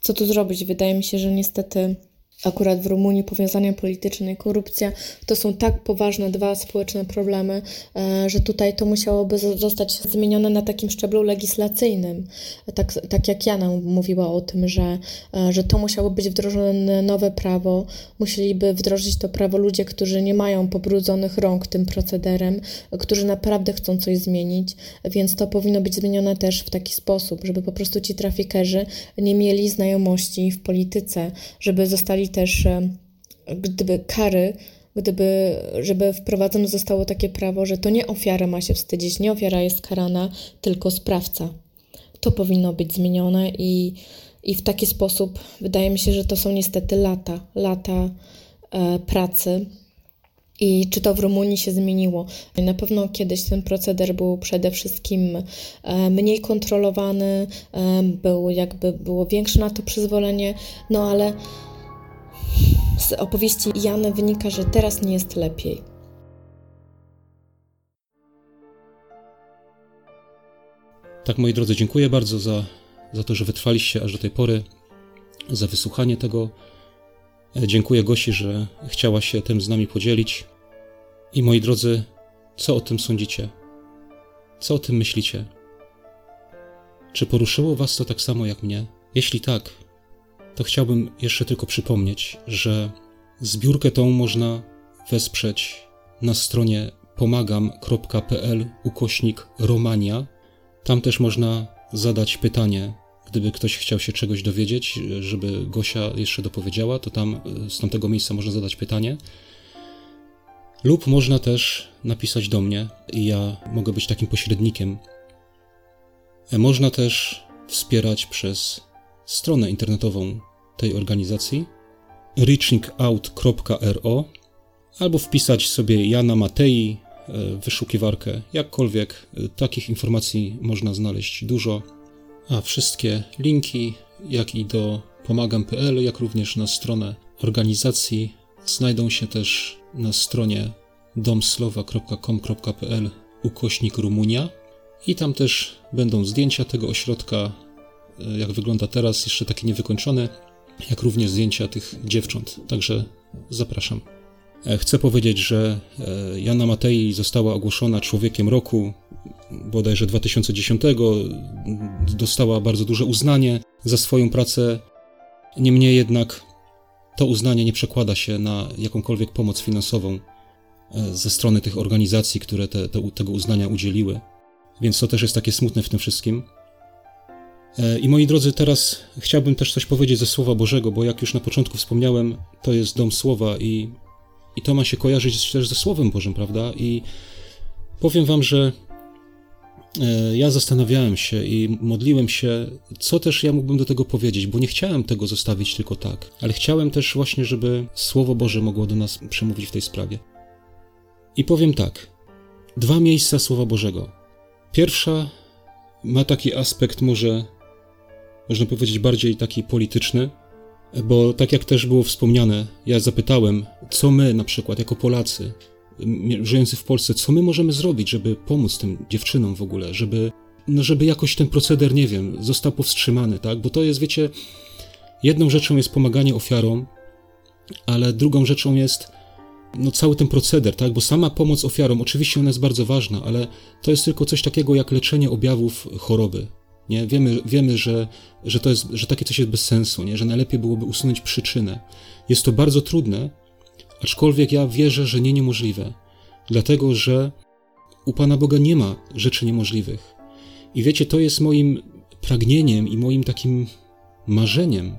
Co tu zrobić? Wydaje mi się, że niestety akurat w Rumunii powiązania polityczne i korupcja to są tak poważne dwa społeczne problemy, e, że tutaj to musiałoby zostać zmienione na takim szczeblu legislacyjnym. Tak, tak jak Jana mówiła o tym, że, e, że to musiało być wdrożone nowe prawo, musieliby wdrożyć to prawo ludzie, którzy nie mają pobrudzonych rąk tym procederem, którzy naprawdę chcą coś zmienić, więc to powinno być zmienione też w taki sposób, żeby po prostu ci trafikerzy nie mieli znajomości w polityce, żeby zostali też e, gdyby kary, gdyby, żeby wprowadzone zostało takie prawo, że to nie ofiara ma się wstydzić, nie ofiara jest karana, tylko sprawca. To powinno być zmienione i, i w taki sposób wydaje mi się, że to są niestety lata, lata e, pracy. I czy to w Rumunii się zmieniło? Na pewno kiedyś ten proceder był przede wszystkim e, mniej kontrolowany, e, był jakby było większe na to przyzwolenie, no ale z opowieści Jany wynika, że teraz nie jest lepiej. Tak, moi drodzy, dziękuję bardzo za, za to, że wytrwaliście aż do tej pory, za wysłuchanie tego. E, dziękuję Gosi, że chciała się tym z nami podzielić. I moi drodzy, co o tym sądzicie? Co o tym myślicie? Czy poruszyło Was to tak samo jak mnie? Jeśli tak, to chciałbym jeszcze tylko przypomnieć, że zbiórkę tą można wesprzeć na stronie pomagam.pl ukośnik Romania. Tam też można zadać pytanie, gdyby ktoś chciał się czegoś dowiedzieć, żeby Gosia jeszcze dopowiedziała, to tam z tamtego miejsca można zadać pytanie. Lub można też napisać do mnie i ja mogę być takim pośrednikiem. Można też wspierać przez stronę internetową tej organizacji reachingout.ro albo wpisać sobie Jana Matei e, wyszukiwarkę, jakkolwiek e, takich informacji można znaleźć dużo, a wszystkie linki, jak i do pomagam.pl, jak również na stronę organizacji znajdą się też na stronie domslowa.com.pl ukośnik Rumunia. I tam też będą zdjęcia tego ośrodka, e, jak wygląda teraz, jeszcze takie niewykończone, jak również zdjęcia tych dziewcząt. Także zapraszam. E, chcę powiedzieć, że e, Jana Matei została ogłoszona człowiekiem roku bodajże 2010. Dostała bardzo duże uznanie za swoją pracę. Niemniej jednak to uznanie nie przekłada się na jakąkolwiek pomoc finansową e, ze strony tych organizacji, które te, te, tego uznania udzieliły. Więc to też jest takie smutne w tym wszystkim. E, I moi drodzy, teraz chciałbym też coś powiedzieć ze Słowa Bożego, bo jak już na początku wspomniałem, to jest dom Słowa i, i to ma się kojarzyć też ze Słowem Bożym, prawda? I powiem Wam, że e, ja zastanawiałem się i modliłem się, co też ja mógłbym do tego powiedzieć, bo nie chciałem tego zostawić tylko tak, ale chciałem też właśnie, żeby Słowo Boże mogło do nas przemówić w tej sprawie. I powiem tak: dwa miejsca Słowa Bożego. Pierwsza ma taki aspekt może można powiedzieć, bardziej taki polityczny, bo tak jak też było wspomniane, ja zapytałem, co my na przykład jako Polacy, żyjący w Polsce, co my możemy zrobić, żeby pomóc tym dziewczynom w ogóle, żeby, no żeby jakoś ten proceder, nie wiem, został powstrzymany, tak? Bo to jest, wiecie, jedną rzeczą jest pomaganie ofiarom, ale drugą rzeczą jest no cały ten proceder, tak? Bo sama pomoc ofiarom, oczywiście ona jest bardzo ważna, ale to jest tylko coś takiego jak leczenie objawów choroby, Nie? Wiemy, wiemy że, że, to jest, że takie coś jest bez sensu, nie? że najlepiej byłoby usunąć przyczynę. Jest to bardzo trudne, aczkolwiek ja wierzę, że nie niemożliwe, dlatego że u Pana Boga nie ma rzeczy niemożliwych. I wiecie, to jest moim pragnieniem i moim takim marzeniem,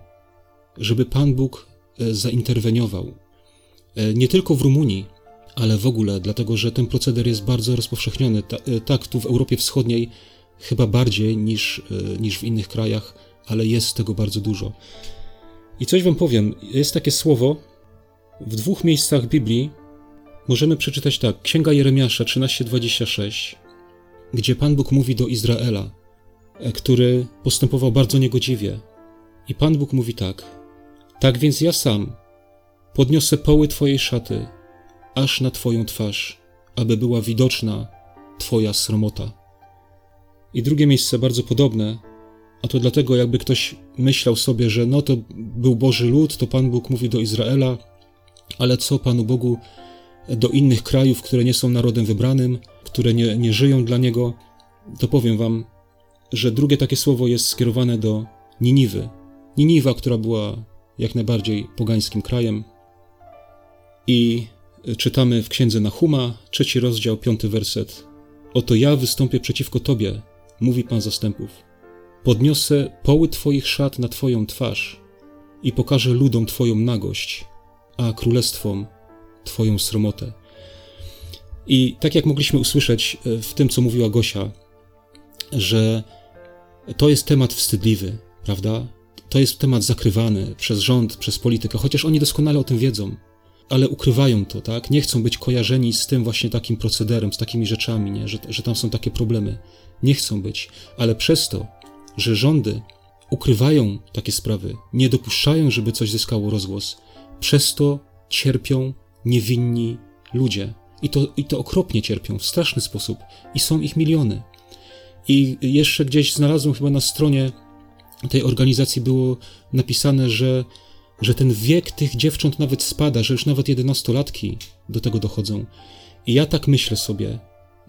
żeby Pan Bóg e, zainterweniował. E, nie tylko w Rumunii, ale w ogóle, dlatego że ten proceder jest bardzo rozpowszechniony. E, tak, tu w Europie Wschodniej chyba bardziej niż, niż w innych krajach, ale jest tego bardzo dużo. I coś Wam powiem, jest takie słowo w dwóch miejscach Biblii. Możemy przeczytać tak, Księga Jeremiasza 13:26, gdzie Pan Bóg mówi do Izraela, który postępował bardzo niegodziwie. I Pan Bóg mówi tak: Tak więc ja sam podniosę poły Twojej szaty, aż na Twoją twarz, aby była widoczna Twoja sromota. I drugie miejsce bardzo podobne, a to dlatego, jakby ktoś myślał sobie, że no to był Boży lud, to Pan Bóg mówi do Izraela, ale co Panu Bogu do innych krajów, które nie są narodem wybranym, które nie, nie żyją dla Niego, to powiem Wam, że drugie takie słowo jest skierowane do Niniwy. Niniwa, która była jak najbardziej pogańskim krajem. I czytamy w księdze Nahuma, trzeci rozdział, piąty werset. Oto ja wystąpię przeciwko Tobie, mówi Pan zastępów. Podniosę poły Twoich szat na Twoją twarz i pokażę ludom Twoją nagość, a królestwom Twoją sromotę. I tak jak mogliśmy usłyszeć e, w tym, co mówiła Gosia, że to jest temat wstydliwy, prawda? To jest temat zakrywany przez rząd, przez politykę, chociaż oni doskonale o tym wiedzą, ale ukrywają to, tak? Nie chcą być kojarzeni z tym właśnie takim procederem, z takimi rzeczami, nie? Że, że tam są takie problemy. Nie chcą być, ale przez to, że rządy ukrywają takie sprawy, nie dopuszczają, żeby coś zyskało rozgłos, przez to cierpią niewinni ludzie. I to, I to okropnie cierpią, w straszny sposób. I są ich miliony. I jeszcze gdzieś znalazłem chyba na stronie tej organizacji było napisane, że, że ten wiek tych dziewcząt nawet spada, że już nawet jedenastolatki do tego dochodzą. I ja tak myślę sobie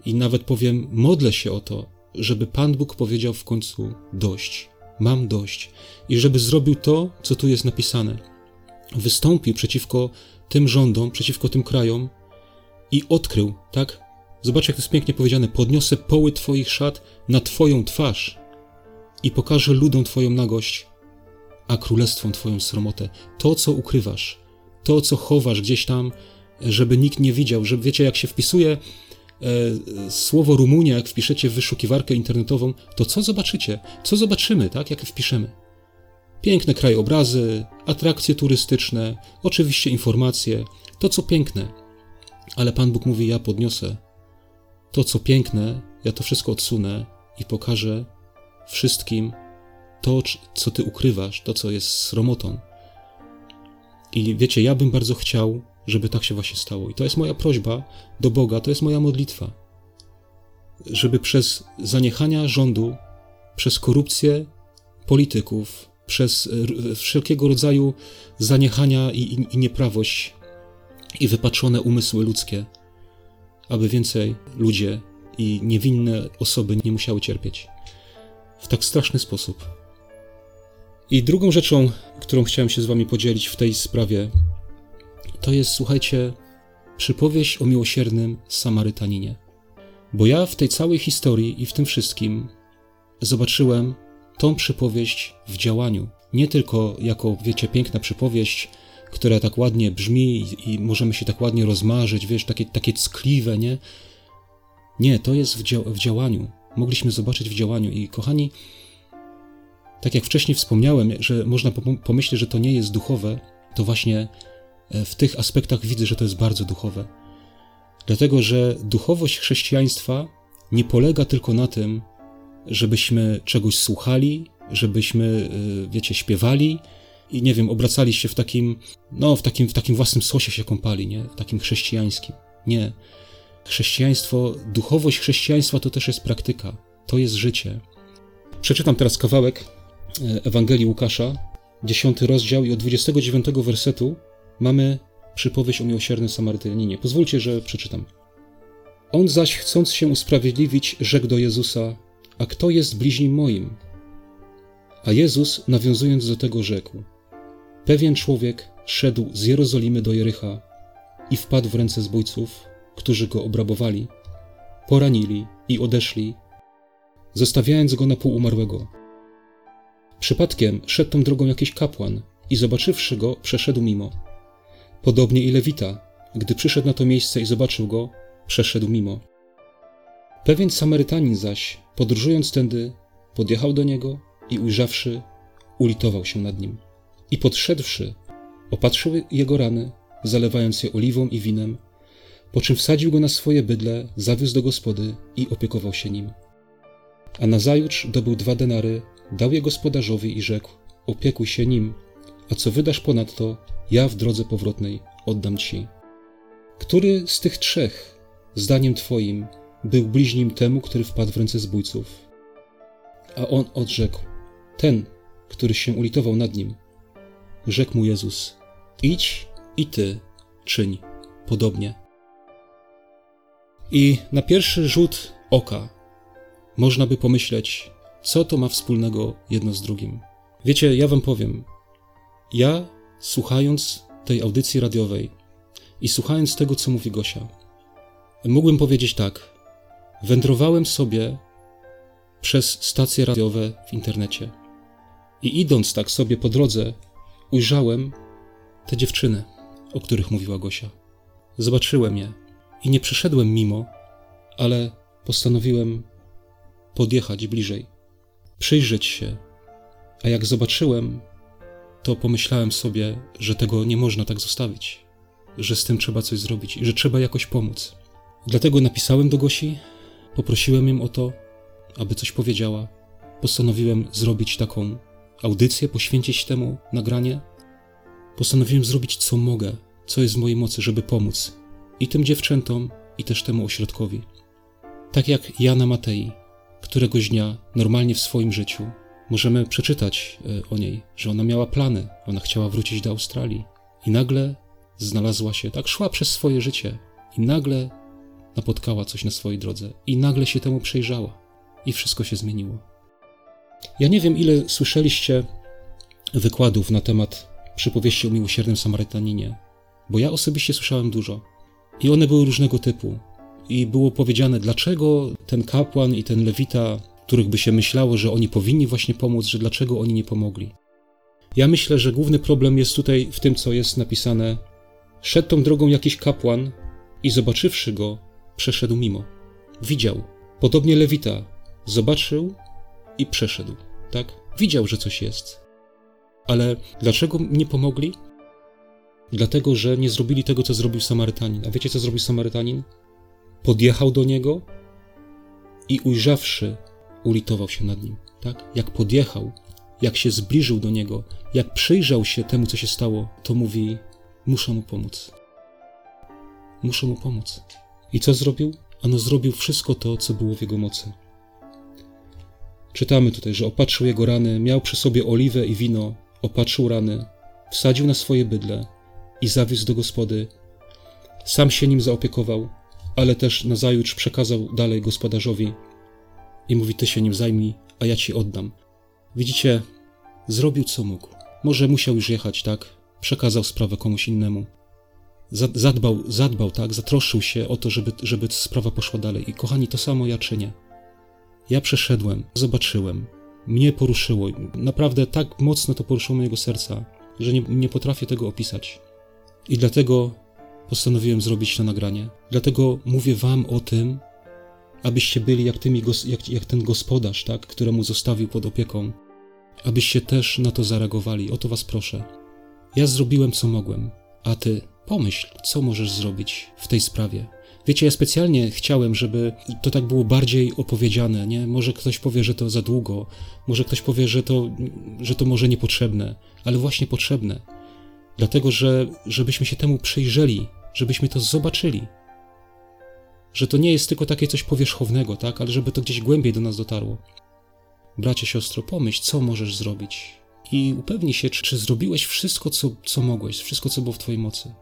i nawet powiem, modlę się o to, żeby Pan Bóg powiedział w końcu dość, mam dość i żeby zrobił to, co tu jest napisane. Wystąpił przeciwko tym rządom, przeciwko tym krajom i odkrył, tak? Zobacz, jak to jest pięknie powiedziane: Podniosę poły Twoich szat na Twoją twarz i pokażę ludom Twoją nagość, a królestwom Twoją sromotę. To, co ukrywasz, to, co chowasz gdzieś tam, żeby nikt nie widział, że wiecie, jak się wpisuje e, słowo Rumunia, jak wpiszecie w wyszukiwarkę internetową, to co zobaczycie? Co zobaczymy, tak, jak wpiszemy? Piękne krajobrazy, atrakcje turystyczne, oczywiście informacje, to co piękne. Ale Pan Bóg mówi: Ja podniosę to, co piękne, ja to wszystko odsunę i pokażę wszystkim to, co ty ukrywasz, to, co jest sromotą. I wiecie, ja bym bardzo chciał, żeby tak się właśnie stało. I to jest moja prośba do Boga, to jest moja modlitwa. Żeby przez zaniechania rządu, przez korupcję polityków, przez wszelkiego rodzaju zaniechania i, i, i nieprawość i wypaczone umysły ludzkie, aby więcej ludzie i niewinne osoby nie musiały cierpieć w tak straszny sposób. I drugą rzeczą, którą chciałem się z Wami podzielić w tej sprawie, to jest, słuchajcie, przypowieść o miłosiernym Samarytaninie. Bo ja w tej całej historii i w tym wszystkim zobaczyłem tą przypowieść w działaniu. Nie tylko jako, wiecie, piękna przypowieść, która tak ładnie brzmi i, możemy się tak ładnie rozmarzyć, wiesz, takie, takie ckliwe, nie? Nie, to jest w, dzia w działaniu. Mogliśmy zobaczyć w działaniu i kochani, tak jak wcześniej wspomniałem, że można pomyśleć, że to nie jest duchowe, to właśnie e, w tych aspektach widzę, że to jest bardzo duchowe. Dlatego, że duchowość chrześcijaństwa nie polega tylko na tym, żebyśmy czegoś słuchali, żebyśmy, e, wiecie, śpiewali, i nie wiem, obracali się w takim, no, w takim, w takim własnym sosie się kąpali, nie? W takim chrześcijańskim. Nie. Chrześcijaństwo, duchowość chrześcijaństwa to też jest praktyka, to jest życie. Przeczytam teraz kawałek Ewangelii Łukasza, 10 rozdział i od 29 wersetu mamy przypowieść o miłosiernym Samarytaninie. Pozwólcie, że przeczytam. On zaś, chcąc się usprawiedliwić, rzekł do Jezusa: A kto jest bliźnim moim? A Jezus, nawiązując do tego, rzekł: Pewien człowiek szedł z Jerozolimy do Jericha i wpadł w ręce zbójców, którzy go obrabowali, poranili i odeszli, zostawiając go na pół umarłego. Przypadkiem szedł tą drogą jakiś kapłan i zobaczywszy go, przeszedł mimo. Podobnie i Lewita, gdy przyszedł na to miejsce i zobaczył go, przeszedł mimo. Pewien Samarytanin zaś, podróżując tędy, podjechał do niego i ujrzawszy, ulitował się nad nim. I podszedłszy, opatrzył jego rany, zalewając je oliwą i winem, po czym wsadził go na swoje bydle, zawiózł do gospody i opiekował się nim. A nazajutrz dobył dwa denary, dał je gospodarzowi i rzekł: Opiekuj się nim, a co wydasz ponadto, ja w drodze powrotnej oddam ci. Który z tych trzech, zdaniem twoim, był bliźnim temu, który wpadł w ręce zbójców? A on odrzekł: Ten, który się ulitował nad nim. Rzekł mu Jezus: Idź i ty czyń podobnie. I na pierwszy rzut oka można by pomyśleć, co to ma wspólnego jedno z drugim. Wiecie, ja wam powiem, ja słuchając tej audycji radiowej i słuchając tego, co mówi Gosia, mógłbym powiedzieć tak: wędrowałem sobie przez stacje radiowe w internecie. I idąc tak sobie po drodze, ujrzałem te dziewczyny, o których mówiła Gosia. Zobaczyłem je i nie przeszedłem mimo, ale postanowiłem podjechać bliżej, przyjrzeć się. A jak zobaczyłem, to pomyślałem sobie, że tego nie można tak zostawić, że z tym trzeba coś zrobić i że trzeba jakoś pomóc. Dlatego napisałem do Gosi, poprosiłem ją o to, aby coś powiedziała. Postanowiłem zrobić taką audycję, poświęcić temu nagranie. Postanowiłem zrobić co mogę, co jest w mojej mocy, żeby pomóc i tym dziewczętom, i też temu ośrodkowi. Tak jak Jana Matei, któregoś dnia, normalnie w swoim życiu, możemy przeczytać e, o niej, że ona miała plany, ona chciała wrócić do Australii i nagle znalazła się, tak szła przez swoje życie i nagle napotkała coś na swojej drodze i nagle się temu przejrzała i wszystko się zmieniło. Ja nie wiem, ile słyszeliście wykładów na temat przypowieści o miłosiernym Samarytaninie, bo ja osobiście słyszałem dużo. I one były różnego typu. I było powiedziane, dlaczego ten kapłan i ten lewita, których by się myślało, że oni powinni właśnie pomóc, że dlaczego oni nie pomogli. Ja myślę, że główny problem jest tutaj w tym, co jest napisane. Szedł tą drogą jakiś kapłan i zobaczywszy go, przeszedł mimo. Widział. Podobnie lewita, Zobaczył i przeszedł, tak? Widział, że coś jest. Ale dlaczego nie pomogli? Dlatego, że nie zrobili tego, co zrobił Samarytanin. A wiecie, co zrobił Samarytanin? Podjechał do niego i ujrzawszy, ulitował się nad nim. Tak? Jak podjechał, jak się zbliżył do niego, jak przyjrzał się temu, co się stało, to mówi: Muszę mu pomóc. Muszę mu pomóc. I co zrobił? Ano zrobił wszystko to, co było w jego mocy. Czytamy tutaj, że opatrzył jego rany, miał przy sobie oliwę i wino, opatrzył rany, wsadził na swoje bydle i zawiózł do gospody. Sam się nim zaopiekował, ale też nazajutrz przekazał dalej gospodarzowi i mówi: Ty się nim zajmij, a ja ci oddam. Widzicie, zrobił co mógł. Może musiał już jechać, tak? Przekazał sprawę komuś innemu. Zadbał, zadbał, tak? Zatroszczył się o to, żeby, żeby sprawa poszła dalej. I kochani, to samo ja czynię. Ja przeszedłem, zobaczyłem, mnie poruszyło. Naprawdę tak mocno to poruszyło mojego serca, że nie, nie potrafię tego opisać. I dlatego postanowiłem zrobić to nagranie. Dlatego mówię wam o tym, abyście byli jak, tymi, jak, jak ten gospodarz, tak, któremu zostawił pod opieką, abyście też na to zareagowali. O to was proszę. Ja zrobiłem co mogłem, a ty pomyśl, co możesz zrobić w tej sprawie. Wiecie, ja specjalnie chciałem, żeby to tak było bardziej opowiedziane, nie? Może ktoś powie, że to za długo, może ktoś powie, że to, że to może niepotrzebne, ale właśnie potrzebne. Dlatego, że żebyśmy się temu przyjrzeli, żebyśmy to zobaczyli. Że to nie jest tylko takie coś powierzchownego, tak? Ale żeby to gdzieś głębiej do nas dotarło. Bracie, siostro, pomyśl, co możesz zrobić. I upewnij się, czy, czy zrobiłeś wszystko, co, co mogłeś, wszystko, co było w Twojej mocy.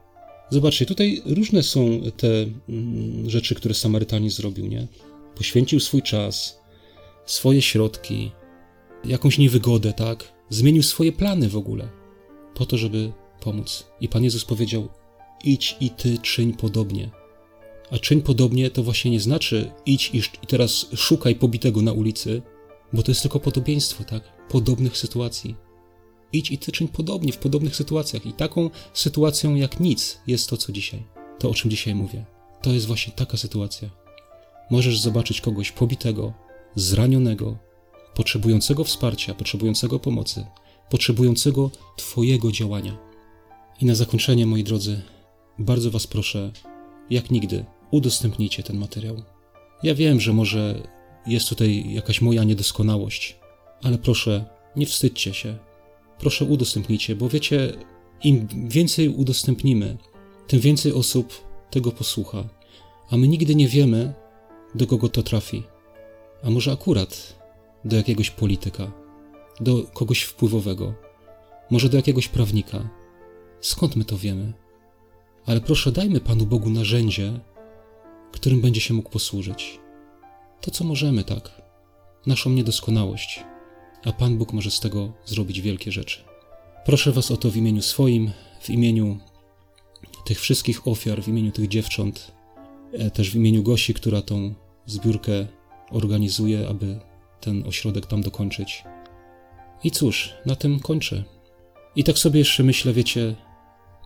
Zobaczcie, tutaj różne są te mm, rzeczy, które Samarytanin zrobił, nie? Poświęcił swój czas, swoje środki, jakąś niewygodę, tak? Zmienił swoje plany w ogóle po to, żeby pomóc. I Pan Jezus powiedział: idź i ty czyń podobnie. A czyń podobnie to właśnie nie znaczy idź i, teraz szukaj pobitego na ulicy, bo to jest tylko podobieństwo, tak? Podobnych sytuacji. Idź i ty czyń podobnie w podobnych sytuacjach. I taką sytuacją jak nic jest to, co dzisiaj. To, o czym dzisiaj mówię. To jest właśnie taka sytuacja. Możesz zobaczyć kogoś pobitego, zranionego, potrzebującego wsparcia, potrzebującego pomocy, potrzebującego Twojego działania. I na zakończenie, moi drodzy, bardzo Was proszę, jak nigdy, udostępnijcie ten materiał. Ja wiem, że może jest tutaj jakaś moja niedoskonałość, ale proszę, nie wstydźcie się. Proszę, udostępnijcie, bo wiecie, im więcej udostępnimy, tym więcej osób tego posłucha, a my nigdy nie wiemy, do kogo to trafi. A może akurat do jakiegoś polityka, do kogoś wpływowego, może do jakiegoś prawnika. Skąd my to wiemy? Ale proszę, dajmy Panu Bogu narzędzie, którym będzie się mógł posłużyć. To, co możemy, tak, naszą niedoskonałość, a Pan Bóg może z tego zrobić wielkie rzeczy. Proszę Was o to w imieniu swoim, w imieniu tych wszystkich ofiar, w imieniu tych dziewcząt, e, też w imieniu Gosi, która tą zbiórkę organizuje, aby ten ośrodek tam dokończyć. I cóż, na tym kończę. I tak sobie jeszcze myślę, wiecie,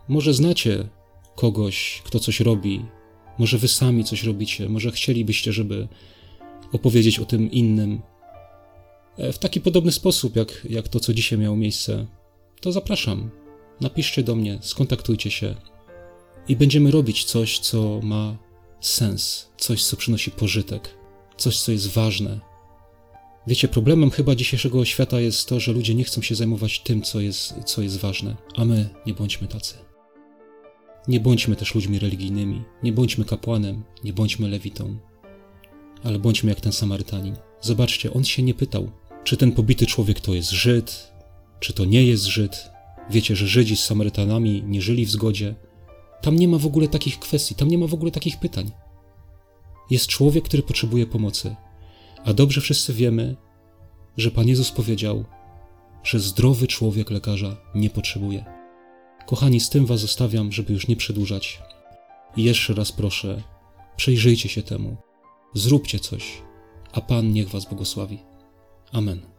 może znacie kogoś, kto coś robi, może wy sami coś robicie, może chcielibyście, żeby opowiedzieć o tym innym. E, w taki podobny sposób, jak, jak to, co dzisiaj miało miejsce, to zapraszam. Napiszcie do mnie, skontaktujcie się i będziemy robić coś, co ma sens, coś, co przynosi pożytek, coś, co jest ważne. Wiecie, problemem chyba dzisiejszego świata jest to, że ludzie nie chcą się zajmować tym, co jest, co jest ważne, a my nie bądźmy tacy. Nie bądźmy też ludźmi religijnymi, nie bądźmy kapłanem, nie bądźmy lewitą, ale bądźmy jak ten Samarytanin. Zobaczcie, on się nie pytał, czy ten pobity człowiek to jest Żyd, czy to nie jest Żyd. Wiecie, że Żydzi z Samarytanami nie żyli w zgodzie. Tam nie ma w ogóle takich kwestii, tam nie ma w ogóle takich pytań. Jest człowiek, który potrzebuje pomocy, a dobrze wszyscy wiemy, że Pan Jezus powiedział, że zdrowy człowiek lekarza nie potrzebuje. Kochani, z tym Was zostawiam, żeby już nie przedłużać. I jeszcze raz proszę, przejrzyjcie się temu, zróbcie coś, a Pan niech Was błogosławi. Amen.